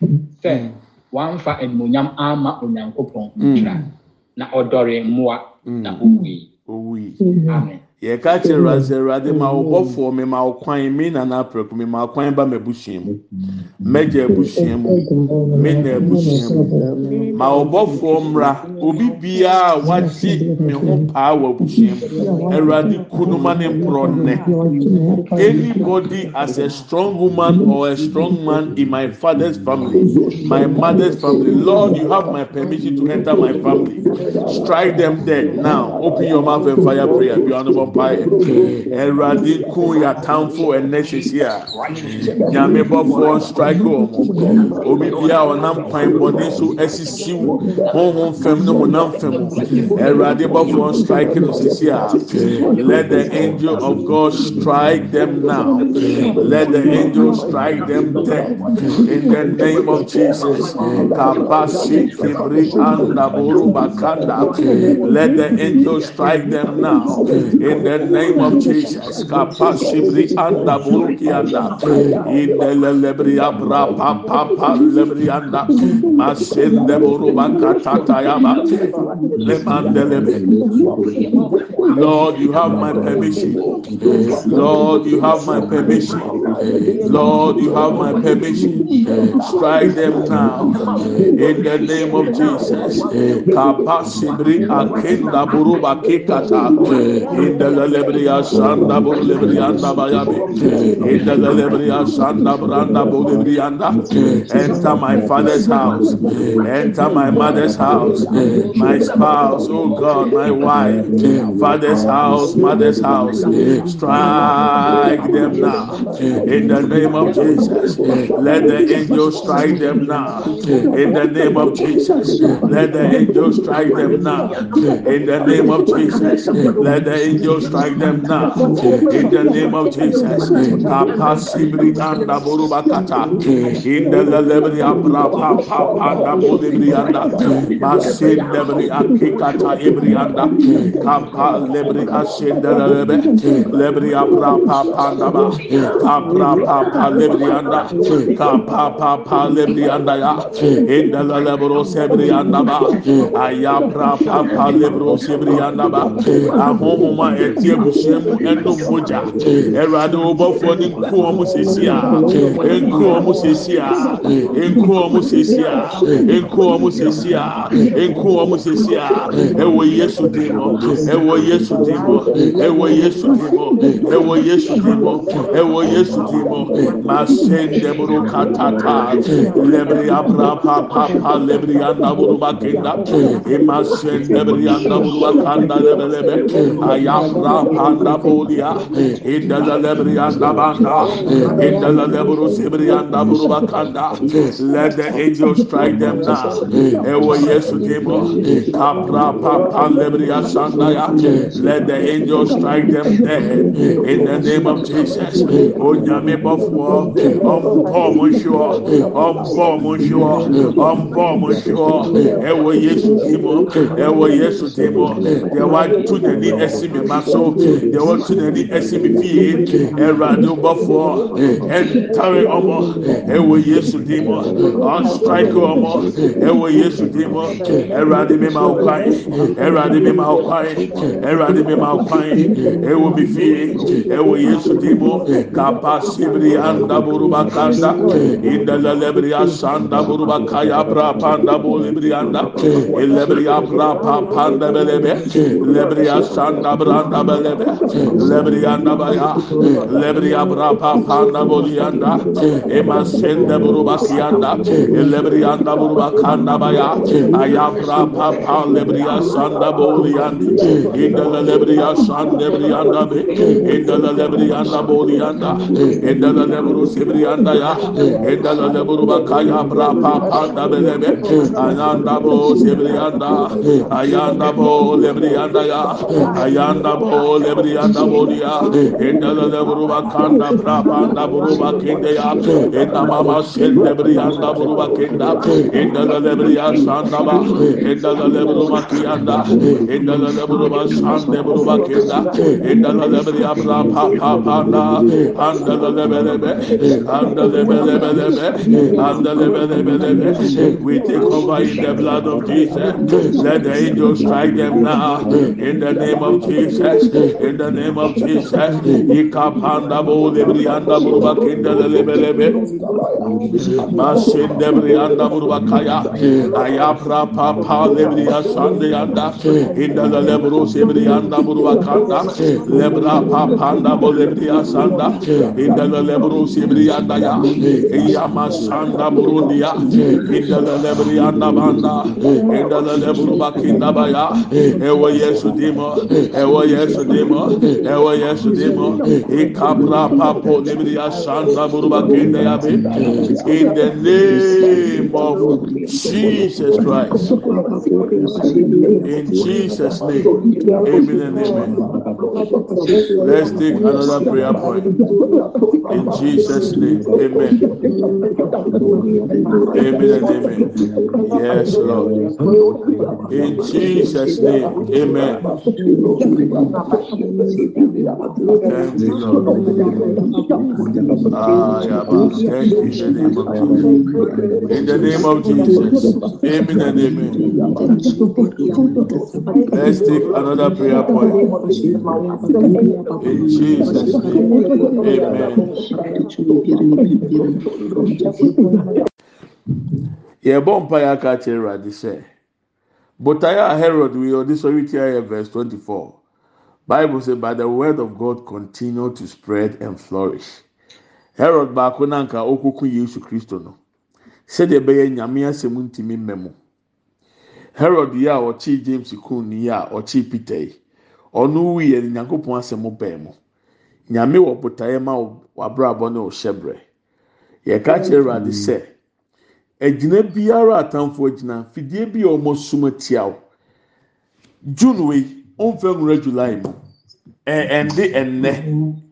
[SPEAKER 5] no sɛ wamfa animonyam ama Onyankopɔn ntira. Na ɔdɔree mmoa na owui.
[SPEAKER 1] owi
[SPEAKER 5] Amen.
[SPEAKER 1] Yɛka kyerɛ awurade sɛ awurade ma ɔbɔfoɔ mi ma ɔkwan mi nana apɛko mi ma ɔkwan ba ma abusua mu mɛgya abusua mu mi na abusua mu ma ɔbɔfoɔ mmra obi biara a wagye mi ho paa wɔ abusua mu awurade kunuma ne mporɔ nnɛ anybody as a strong woman or a strong man in my father's family my mother's family lord you have my permission to enter my family. Strike them dead now open your mouth and fire prayer. Bi ọ̀nà bọ̀ mpaeɛ ẹ̀rọ̀adé kún yàtànfò ẹ̀nẹ́ sèse a nyàmé bọ́fọ́ strike wọ̀ obi bi a ọ̀nàm kwan bọ̀dé so ẹ̀sisi hóhón fẹ́m ní hónàm fẹ́m ẹ̀rọ̀adé bọ́fọ́ strike no sèse a let the angel of God strike them now. Let the angel strike them dead in the name of Jesus. Kabasi kibri anda boru bakanda. Let the angel strike them now. In the name of Jesus. Kapashibri anda buruki anda. In the lebri abra papa pa lebri anda. Masin de buruba katata yaba. Lemande lebe. Lord, you have my permission. Lord, you have my permission. Lord, you have my permission. Strike them now. In the name of Jesus. Kapashibri akenda buruba kikata. In the Enter my father's house. Enter my mother's house. My spouse, oh God, my wife. Father's house, mother's house. Strike them now. In the name of Jesus. Let the angels strike them now. In the name of Jesus. Let the angels strike them now. In the name of Jesus. Let the angels strike them now. In the name of Jesus. Kapasibri anda borubakata. In the lebri abra pa pa anda bodibri anda. Masin lebri akikata ibri anda. Kapa lebri asin lebe. Lebri abra pa pa anda ba. Kapra pa pa lebri anda. Kapa pa pa ya. In the lebro sebri anda ba. Ayabra pa pa lebro sebri anda ba. Ahomoma eti ebusua mu ɛnum mogya ɛwurade ɔbɔfoɔ ne nku wɔn sisi a nku wɔn sisi a nku wɔn sisi a nku wɔn sisi a nku wɔn sisi a ɛwɔ yesu hɔ ɛwɔ yesu hɔ ɛwɔ yesu hɔ ɛwɔ yesu hɔ ɛwɔ yesu dim hɔ masen dɛburo katata lɛbiri abra papapa lɛbiri andaburu bakenda emasen lɛbiri andaburu bakanda lɛbɛlɛbɛ ayabra rapanda bolia indala lebrianda banda indala lebru sebrianda burubakanda. Let the angels strike them now. Ewo yesu demo kapra papa lebria sandaya. Let the angels strike them dead. In the name of jesus. Onyame bɔfoɔ ɔmbɔ mo nsuo ɔmbɔ mo nsuo ɔmbɔ mo nsuo ɛwɔ yesu demo ɛwɔ yesu demo deɛ watu n'ani ɛsi mi ma so deɛ wɔtu n'ani ɛsi mi fie ɛwurade bɔfoɔ ɛntare ɔmɔ ɛwɔ yesu di mu ɔnstrike ɔmɔ ɛwɔ yesu di mu ɛwurade mi ma ɔkwan ɛwurade mi ma ɔkwan ɛwurade mi ma ɔkwan ɛwɔ mi fie ɛwɔ yesu di mu kapa sibiri anda buruba kanda indalɛlɛbiri asanda buruba kaya bra panda bulibiri anda elɛbiri abra pa panda bɛlɛbɛ lɛbiri asanda branda bɛlɛbɛ lebrianda baya lebria brapa panda bolianda ema sende buruba sianda lebrianda buruba kanda baya aya brapa pa lebria sanda boliandi inda lebria sanda brianda be inda lebrianda bolianda inda lebru sibrianda ya inda lebruba kaya brapa panda belebe ayanda bo sibrianda ayanda bo lebrianda ya ayanda bo bolia buruba kanda buruba kende ya enda mama buruba kenda ba buruba kianda buruba sande buruba kenda pa pa lebe we take over in the blood of Jesus let the angels strike them now in the name of Jesus Jesus, in the name of Jesus, Ikapanda bo lebrianda buruba kinda lebelebe, Masin debrianda buruba kaya, Ayapra papa lebria sande anda, in the lebro sebrianda buruba kanda, Lebra papanda bo lebria sanda, in the lebro sebrianda ya, Iyama sanda burundia, in the lebrianda banda, in the lebro bakinda baya, Ewa Yesu dimo, Ewa Yesu dimo, Ewa Yesu dimo, Ikabra papo yabe. In the name of Jesus Christ. In Jesus' name. Amen and amen. Let's take another prayer point. In Jesus' name. Amen. Amen and amen. Yes, Lord. In Jesus' name. Amen. Ah, in the name of Jesus. Amen and amen. Let's take another prayer point. In Jesus' name. Amen. yɛbɔ mpa yɛ aka kyerɛ awurade sɛ botaeɛ a herod wi ɔde sɔre tia yɛ verse twenty four bible say but the word of god continue to spread and flourish. Herod baako nanka okoko yesu kristo no. Sɛdeɛ ɛbɛyɛ nyame asɛm ntumi mu herod yi a ɔkye james kun ni a ɔkye peter yi ɔno wu yɛ nyankopɔn asɛm bɛn mu nyame wɔ botaeɛ ma wabrabɔ ne ɔhyɛ yɛka kyerɛ awurade sɛ agyina biara atamfo agyina fidie bi a wɔn sum atia wo. June wei womfa nwura july mu. Ɛnde ɛnnɛ.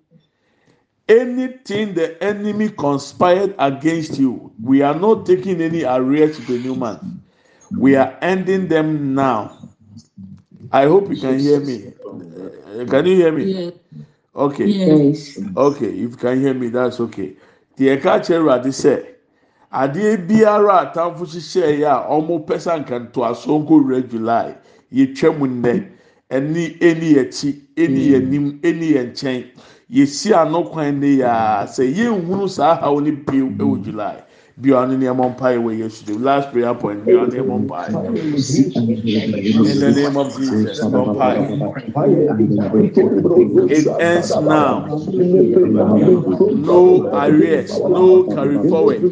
[SPEAKER 1] Anything the enemy conspired against you we are not taking any arrear to the new month. We are ending them now. I hope you can hear me. Can you hear me? Okay.
[SPEAKER 6] Yes.
[SPEAKER 1] Okay if you can hear me that's okay. Deɛ ɛka kyerɛ awurade sɛ adeɛ biara a atamfo hyehyɛeɛ a ɔmo pɛ sɛ nkantoasoɔ nkɔwura july yɛtwa mu nnɛ. Ɛni ɛni akyi ɛni anim ɛni nkyɛn yɛsi ano kwan ne yɛ a sɛ yɛnhunu saa ahaw ne piew ɛwɔ july bia ɔno nneɛma mpae wɔ yesu de last prayer point bia ɔno nneɛma mpae in the name of jesus it ends now. No arrears no carry forward.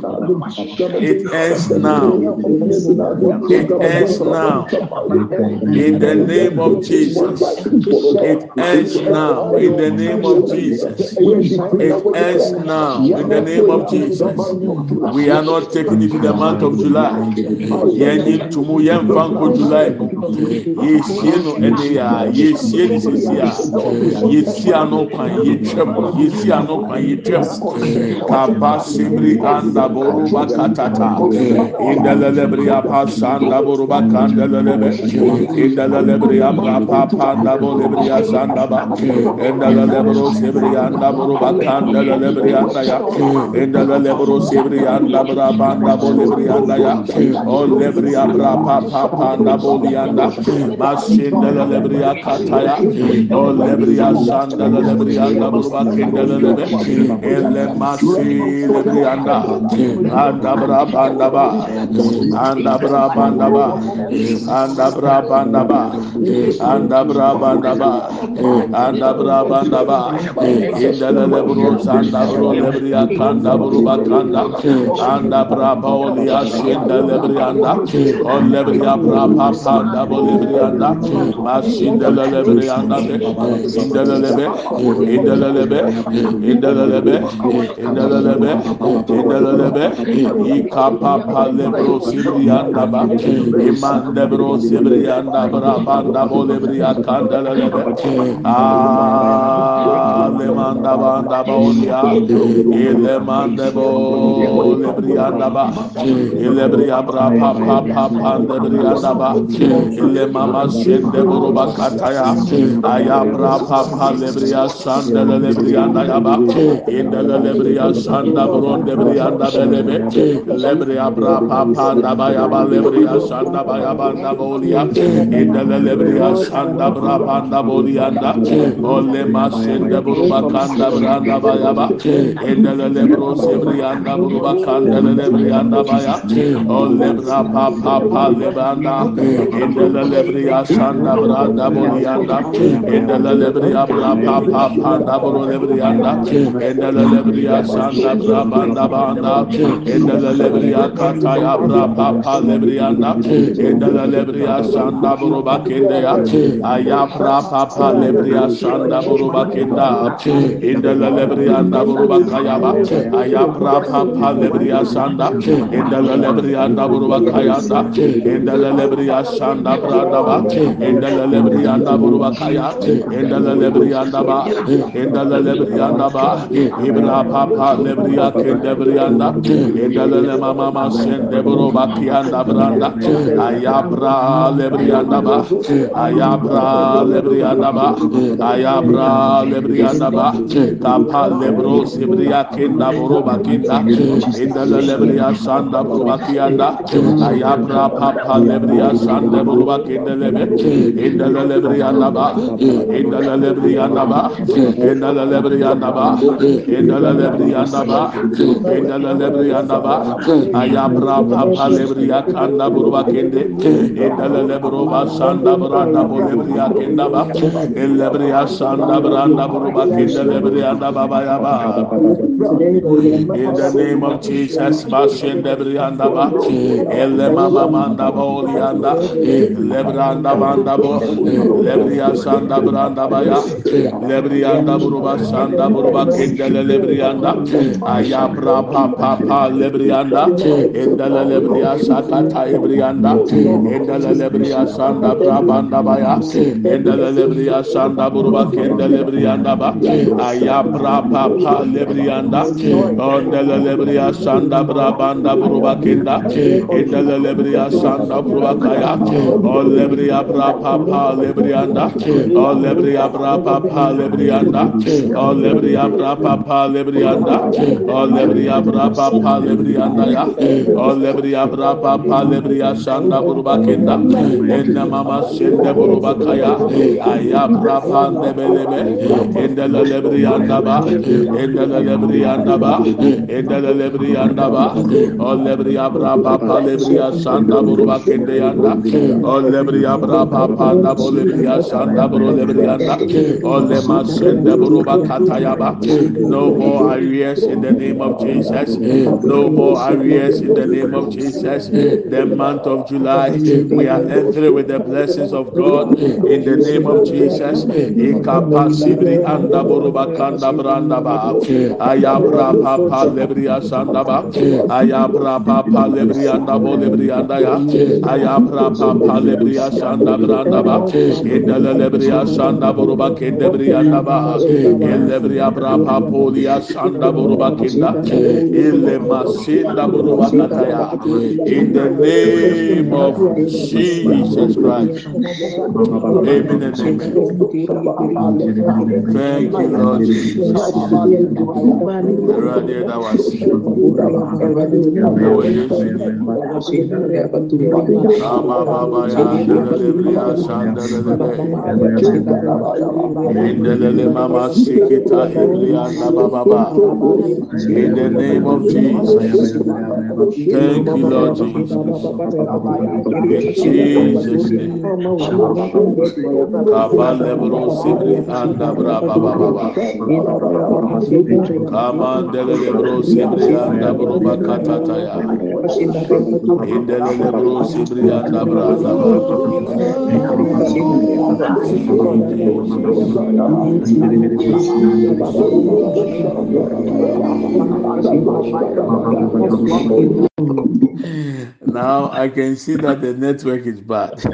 [SPEAKER 1] It ends now. It ends now. In the name of jesus. It ends now. In the name of jesus. It ends now. In the name of jesus. We are not taking it to the month of july yẹn ní tumu yẹn nko july mu yẹsie no ẹni yà yẹsie ni sisi a yẹsi ano kwan yẹ twẹm yẹsi ano kwan yẹ twẹm kaba sibiri anda boruba katata indalelebiri apa sanda boruba kandelelebe indalelebiri apa papa anda bolebiri asanda ba indalelebiro sibiri anda boruba kandelelebiri anda ya indalelebiro sibiri anda braba anda bolebiri anda ya olebiri abra papa anda boli anda masindelelebiri akataya olebiri asanda lelebiri anda boruba kindelelebe ele masi lebiri anda anda braba anda ba anda braba anda ba anda braba anda ba anda braba anda ba anda braba anda ba indelele bro sanda bro lebiri akanda boruba kanda anda braba oli asinde lebiri anda on lebiri braba panda bo lebiri anda masindele lebiri anda be. Indelelebe indelelebe indelelebe indelelebe indelelebe ikapapa lebro sibriyanda ba. Imande bro sibriyanda brabanda bo lebiri akanda lelebe ah lemanda banda ba olia. Ilemande bo lebrianda ba ilebria bra pa pa pa pa lebrianda ba ile mama shende buruba kataya aya bra pa pa lebria shanda lebrianda ya ba inde lebria shanda buronde brianda belebe lebria bra pa pa da ba ya ba lebria shanda ba ya ba da bolia inde lebria shanda bra pa da bolianda ole ma shende buruba kanda branda ba ya ba inde lebro sebrianda buruba kanda lebrianda ba ya ole bra pa pa pa lebanda inde lebria shanda branda bolianda inde lebria bra pa pa pa da buru lebrianda inde lebria shanda bra banda banda inde lebria kataya bra pa pa lebrianda inde lebria shanda buru bakende ya aya bra pa pa lebria shanda buru bakenda inde lebrianda buru bakaya ba aya bra pa pa lebria shanda inde lebrianda buru bakaya da inde lebria shanda branda ba inde lebrianda buru bakaya inde lebrianda ba inde lebrianda ba ibra pa pa lebria kende brianda inde le mama ma sende buru bakianda branda aya bra lebrianda ba aya bra lebrianda ba aya bra lebrianda ba kapa lebro sibria kenda buru bakinda inde lebria shanda buru bakianda aya bra pa pa lebria shanda buru bakinde lebe inde lebrianda ba inde lebrianda ba inde lebrianda ba inde lebrianda ba inde lebrianda ba aya bra pa pa lebria kanda buru bakinde inde lebro ba shanda branda buru lebria kenda ba. Inde lebria shanda branda buru bakinde lebrianda ba ba ya ba. In the name of Jesus bashin lebrianda ba elle mama manda ba olianda lebranda banda bo lebria shanda branda ba ya lebrianda buruba shanda buruba kendele lebrianda ayabra pa pa pa lebrianda endele lebria sakata ebrianda endele lebria shanda brabanda ba ya endele lebria shanda buruba kendele lebrianda ba ayabra pa pa lebrianda ondele lebria shanda brabanda buruba kenda endele lebria shanda buruba kaya. O lebria bra pa pa lebrianda o lebria bra pa pa lebrianda o lebria bra pa pa lebrianda o lebria bra pa pa lebrianda ya. O lebria bra pa pa lebria shanda buruba kenda enna mama shende buruba kaya aya bra pa nebelebe endele lebrianda ba. Endele lebrianda ba. Endele lebrianda lebria kende yanda. Katayaba no more arrears in the name of Jesus. No more arrears in the name of Jesus. The month of July we are entering with the blessings of God in the name of Jesus. Ikapa sibri anda buruba kanda ba. Ayabra pa pa lebria shanda ba ayabra pa pa lebrianda bo lebrianda ya ayabra pa pa lebria shanda branda ba indele lebria shanda buruba kende brianda ba elebria bra pa polia shanda buruba kenda ile masinda buruba kataya in the name of Jesus Christ. Amen and amen. Thank you Lord Jesus In the name of Jesus. Thank you, Lord Jesus. Jesus' name. Kaba lebro sibri anda braba baba ba. Kama ndelele bro sibri anda broba katata ya. Indelele bro sibri anda branda ba. Now I can see that the network is bad.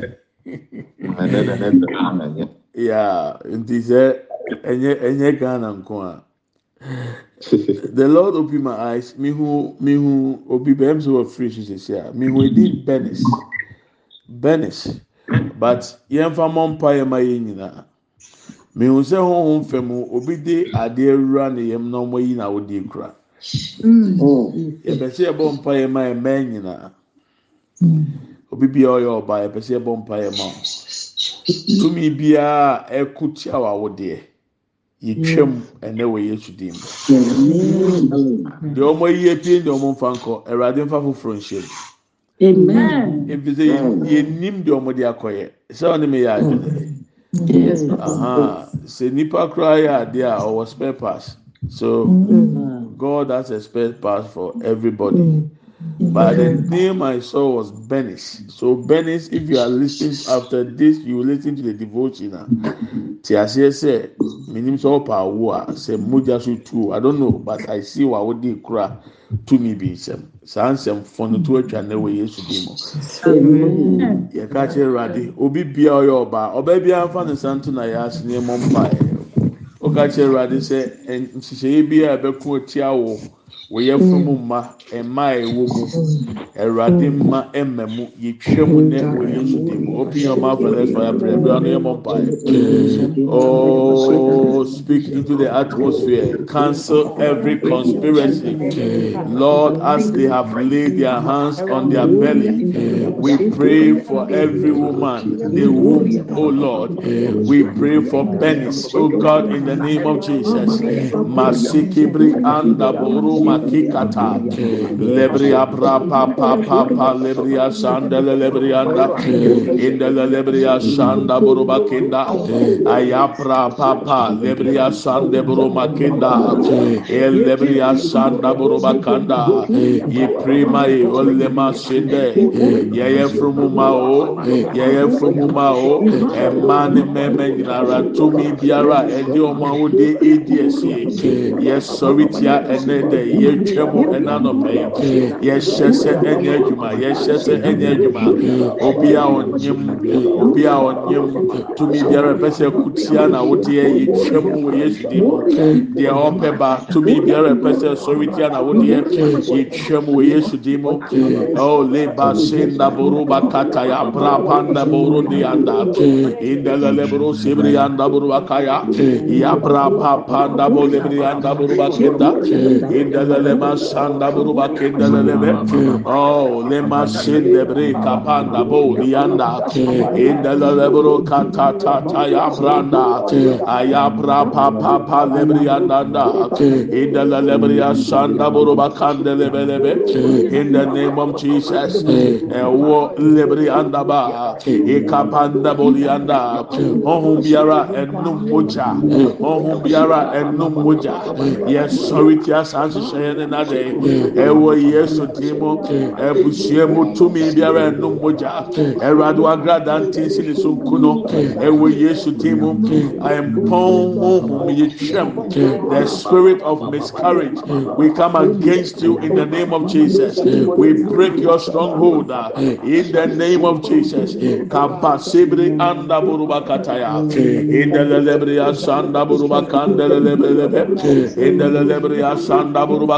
[SPEAKER 1] yeah, nti sɛ eh, ɛnyɛ ɛnyɛ Ghana nko a the lord open my eyes. Mihu mihu obi bẹẹm sọ wọ free ṣiṣẹ ṣe a mihu edi benis benis but yẹn fa mọ mpa yẹn ma yẹn nyinaa mihu sẹ honhom fẹm obi de adeɛ wura ne yɛm na ɔmo yi na ɔde ekura sɛ yɛbɔ mpa yɛn ma mɛn nyinaa obi bia ɔyɛ ɔbaa yɛbɔ mpa yɛn ma. Tumi biara ɛko tia wɔ awodeɛ yɛtwam ɛnɛ wɔ yesu dim deɛ ɔmo ayi apie deɛ ɔmo nfa nkɔ awurade nfa foforɔ nhyɛm ebi sɛ yɛ- yɛnim deɛ ɔmo de akɔyɛ. Sɛ ɔne mi yɛ adwene. Aha. Sɛ nipa koraa yɛ adeɛ a ɔwɔ spare pass so god has a spare pass for everybody. But the name I saw was Benis. So Benis, if you are listening after this, you will listen to the devotion. Ti aseɛ sɛ minim sɛ ɔpa awo a sɛ mogya so tu o. I don't know but I see wa wodi kura tumi bi nsɛm. Saa nsɛm fɔ no to atwa ne wɔ Yesu bi mu. Yɛka kyerɛ Awurade obi bia ɔyɛ ɔbaa ɔbaa bia nfa ne nsa nto na yɛ ase ne ɛmɔ mpaeɛ. Ɔka kyerɛ Awurade sɛ ɛn- nhyehyɛeɛ bi a ɛbɛko atia wo wɔyɛ funu mm. mu mma mma a ɛwɔ mu. Awurade mm. mma ɛmma mu. Yɛtwa mu nɛ wɔ yesu dim open your mouth and let's fire prayer. Bi ano yɛ mɔ mpaeɛ oh speak into the atmosphere. Cancel every conspiracy. Lord as they have laid their hands on their belly we pray for every woman the womb oh lord. We pray for Benis oh god in the name of jesus. Masikibri anda boru makikata lebria pra pa pa pa pa lebria sandele lebrianda indele lebria sanda boru makinda. Ayapra pa pa lebria sande boru makinda. El lebria sanda boru makanda. Ye prima e olema sinde yeye frumuma o yeye frumuma o ẹ̀ma ni mẹ́mẹ́ nyinara tómi biara ẹ̀dí ọmọ awọ́dẹ ẹ̀dí ẹ̀sìn yẹ sọrí tíá ẹ̀nẹ́ dẹ̀ yẹ twẹ́mu ẹ̀nà nọ̀pẹ̀ yẹ hyẹsẹ̀ ẹ̀nyẹ ẹ̀dwuma yẹ hyẹsẹ̀ ẹ̀nyẹ ẹ̀dwuma obi a ọ̀nyẹ́m obi a ọ̀nyẹ́m tómi biara ẹ̀pẹ́sẹ̀ kutia na awọ́dẹ yẹ twẹ́mu wọ yẹsu di mu deɛ ɔpɛ ba tómi biara ẹ̀pẹ́sẹ̀ sọrí tíá na awọ́dẹ yẹ twẹ́mu wọ yẹsu di mu ọ̀ leba se ndaboro bakata ya brapa ndaboro di anda indele lebro sebri anda buru bakaya ya brapa panda bo lebri anda buru bakenda indele oh bo in the name of Jesus. Ɛwɔ lebri anda ba ekapanda boli anda ɔhun biara ɛnum mogya ɔhun biara ɛnum mogya yɛ sɔri ti asan yɛn nena de ɛwɔ yesu ti mu ɛbusua mu tumi biara ɛnum mogya ɛwurade wagrada nti si ne so nkuno ɛwɔ yesu ti mu ɛmpɔn ohun yɛ twɛm the spirit of miscarriage we come against you in the name of jesus. We break your stronghold uh, in the name of jesus. Kapasibri anda buruba kataya. In the lelebria sanda buruba kanda lelebelebe in the lelebria sanda buruba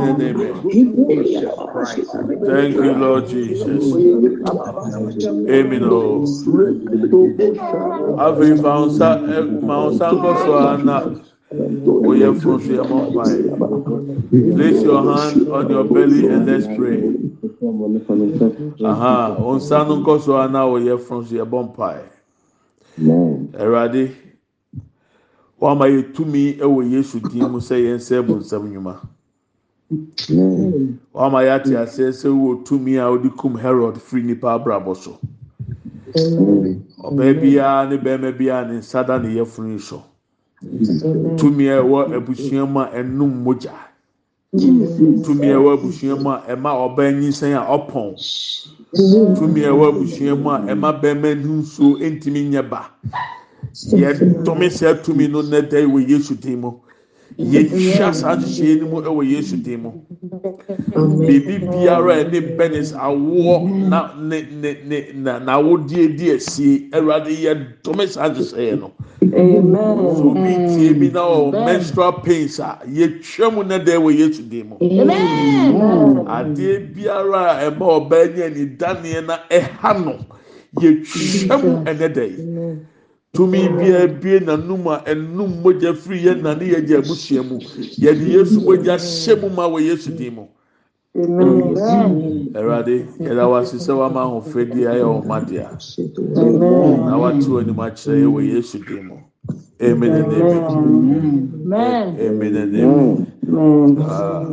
[SPEAKER 1] and amen. thank you lord jesus amen oh. o afei fa nsa ɛ- eh, ma nsa nkɔ so a na woyɛ funu so yɛ mɔ mpae place your hand on your belly and let's pray. Aha nsa no nkɔ so a na woyɛ funu so yɛ bɔ mpae awurade wama yɛ tumi ɛwɔ yesu din mu sɛ yɛn ebu nsɛm nnwuma wama yɛ ate aseɛ sɛ wɔ tumi a wɔde kum herod firi nipa abrabɔ so ɔbaa biara ne bɛrima biara ne nsa da ne yɛfunu yi so tumi a ɛwɔ abusua mu a ɛnum mogya tumi a ɛwɔ abusua mu a ɛma ɔbaa nyinsɛn a ɔpɔn tumi a ɛwɔ abusua mu a ɛma bɛrima nsuo ntumi nyɛ ba yɛdome saa tumi no yi wɔ yesu din mu yɛhyɛ saa nhyehyɛ no mu wɔ yesu din mu biribi biara a ɛne bɛnis awoɔ na ne ne ne na n'awodie di asie awurade yɛdome saa nhyehyɛ no. So obi tie bi na ɔwɔ menstrual pains a yɛtwa mu da yi wɔ yesu din mu adeɛ biara a ɛma ɔbaa nyɛ ne daneɛ na ɛha no. Yɛtwa mu nnɛ da yi tumi biaa bie nanom a ɛnom mogya firi yɛ nane yɛgya abusua mu. Yɛde yesu mogya hyɛ mu ma wɔ yesu din mu. Awurade yɛda wase sɛ woama ahofrɛdiɛ ayɛ wɔ madea na woateo anim akyerɛ yɛ wɔ yesu din mu. Amen and amen. Amen. And amen. Uh,